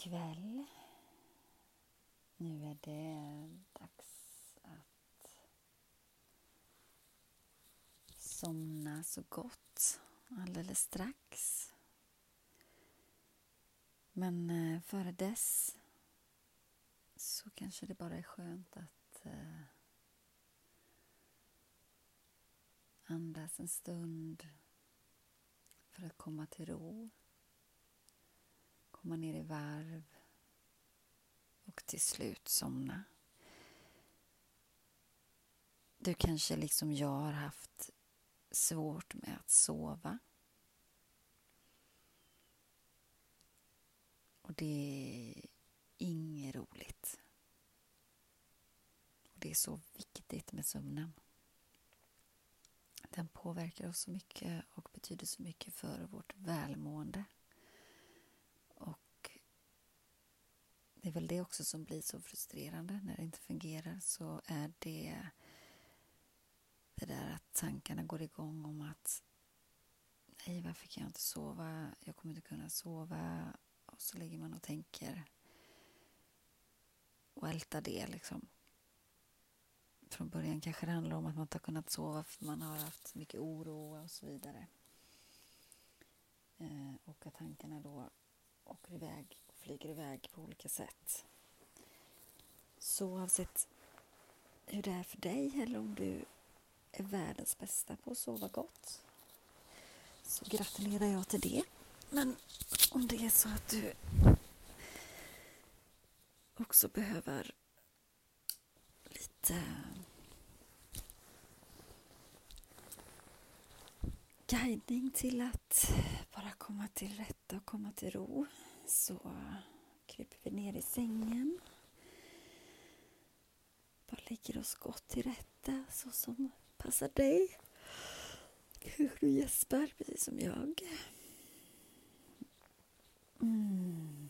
kväll. Nu är det dags att somna så gott alldeles strax. Men eh, före dess så kanske det bara är skönt att eh, andas en stund för att komma till ro komma ner i varv och till slut somna. Du kanske liksom jag har haft svårt med att sova. Och det är inget roligt. Och det är så viktigt med sömnen. Den påverkar oss så mycket och betyder så mycket för vårt välmående. Det är väl det också som blir så frustrerande när det inte fungerar så är det det där att tankarna går igång om att nej, varför kan jag inte sova? Jag kommer inte kunna sova. Och så ligger man och tänker och ältar det liksom. Från början kanske det handlar om att man inte har kunnat sova för man har haft mycket oro och så vidare. Eh, och att tankarna då åker iväg flyger iväg på olika sätt. Så oavsett hur det är för dig eller om du är världens bästa på att sova gott så gratulerar jag till det. Men om det är så att du också behöver lite guidning till att bara komma till rätta och komma till ro så kryper vi ner i sängen. Bara lägger oss gott till rätta så som passar dig. Kanske du gäspar precis som jag. Mm.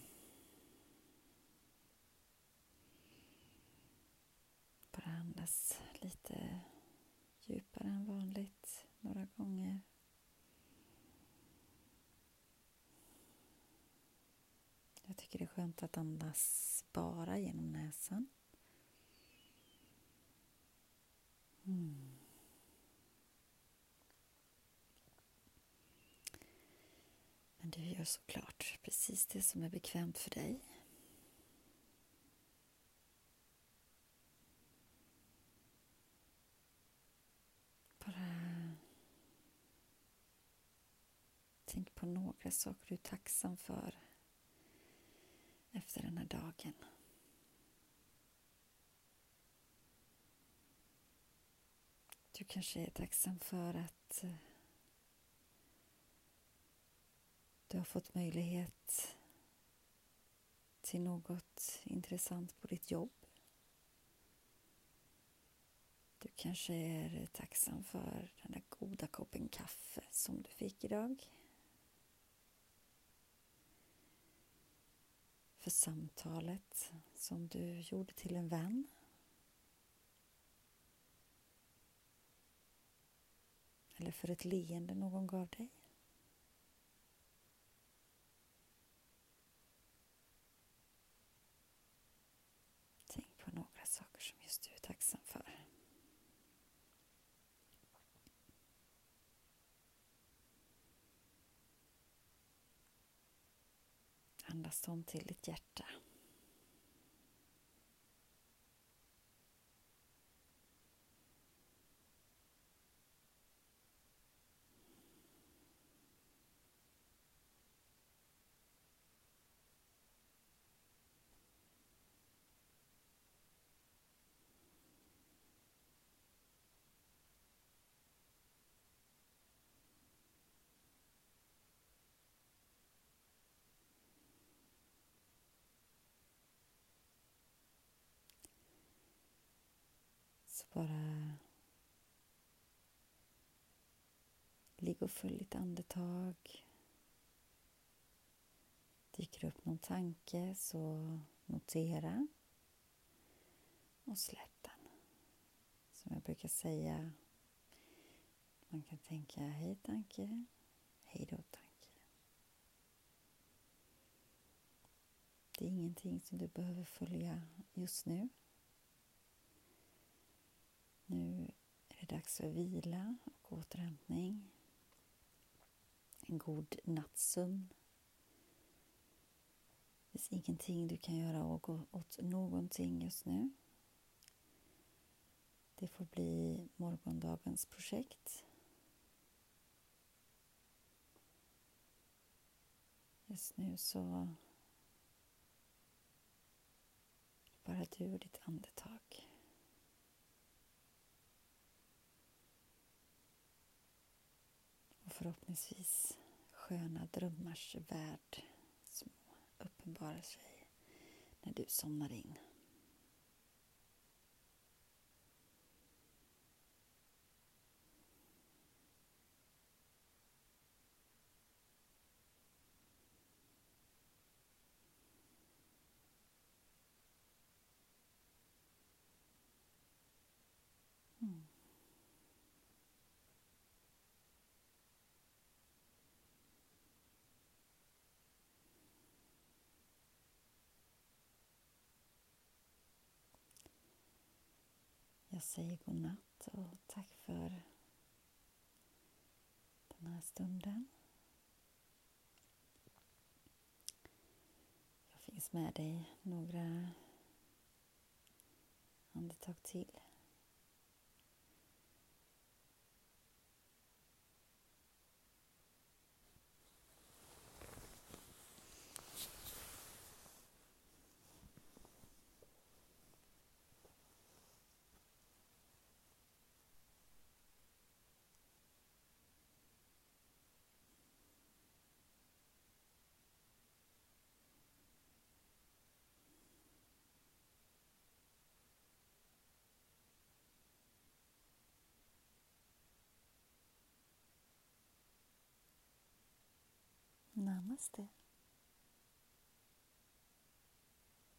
Bara andas lite djupare än vanligt några gånger. Jag tycker det är skönt att andas bara genom näsan. Mm. Men du gör såklart precis det som är bekvämt för dig. Bara tänk på några saker du är tacksam för efter den här dagen. Du kanske är tacksam för att eh, du har fått möjlighet till något intressant på ditt jobb. Du kanske är tacksam för den där goda koppen kaffe som du fick idag. För samtalet som du gjorde till en vän. Eller för ett leende någon gav dig. Tänk på några saker som just du är tacksam för. Andas om till ditt hjärta. Bara ligg och följ ditt andetag. Dyker upp någon tanke så notera och släpp den. Som jag brukar säga, man kan tänka hej tanke, hej då tanke. Det är ingenting som du behöver följa just nu. Nu är det dags för vila och återhämtning. En god nattsömn. Det finns ingenting du kan göra åt någonting just nu. Det får bli morgondagens projekt. Just nu så bara du och ditt andetag. Förhoppningsvis sköna drömmars värld som uppenbarar sig när du somnar in. Jag säger godnatt och tack för den här stunden. Jag finns med dig några andetag till. ナマステ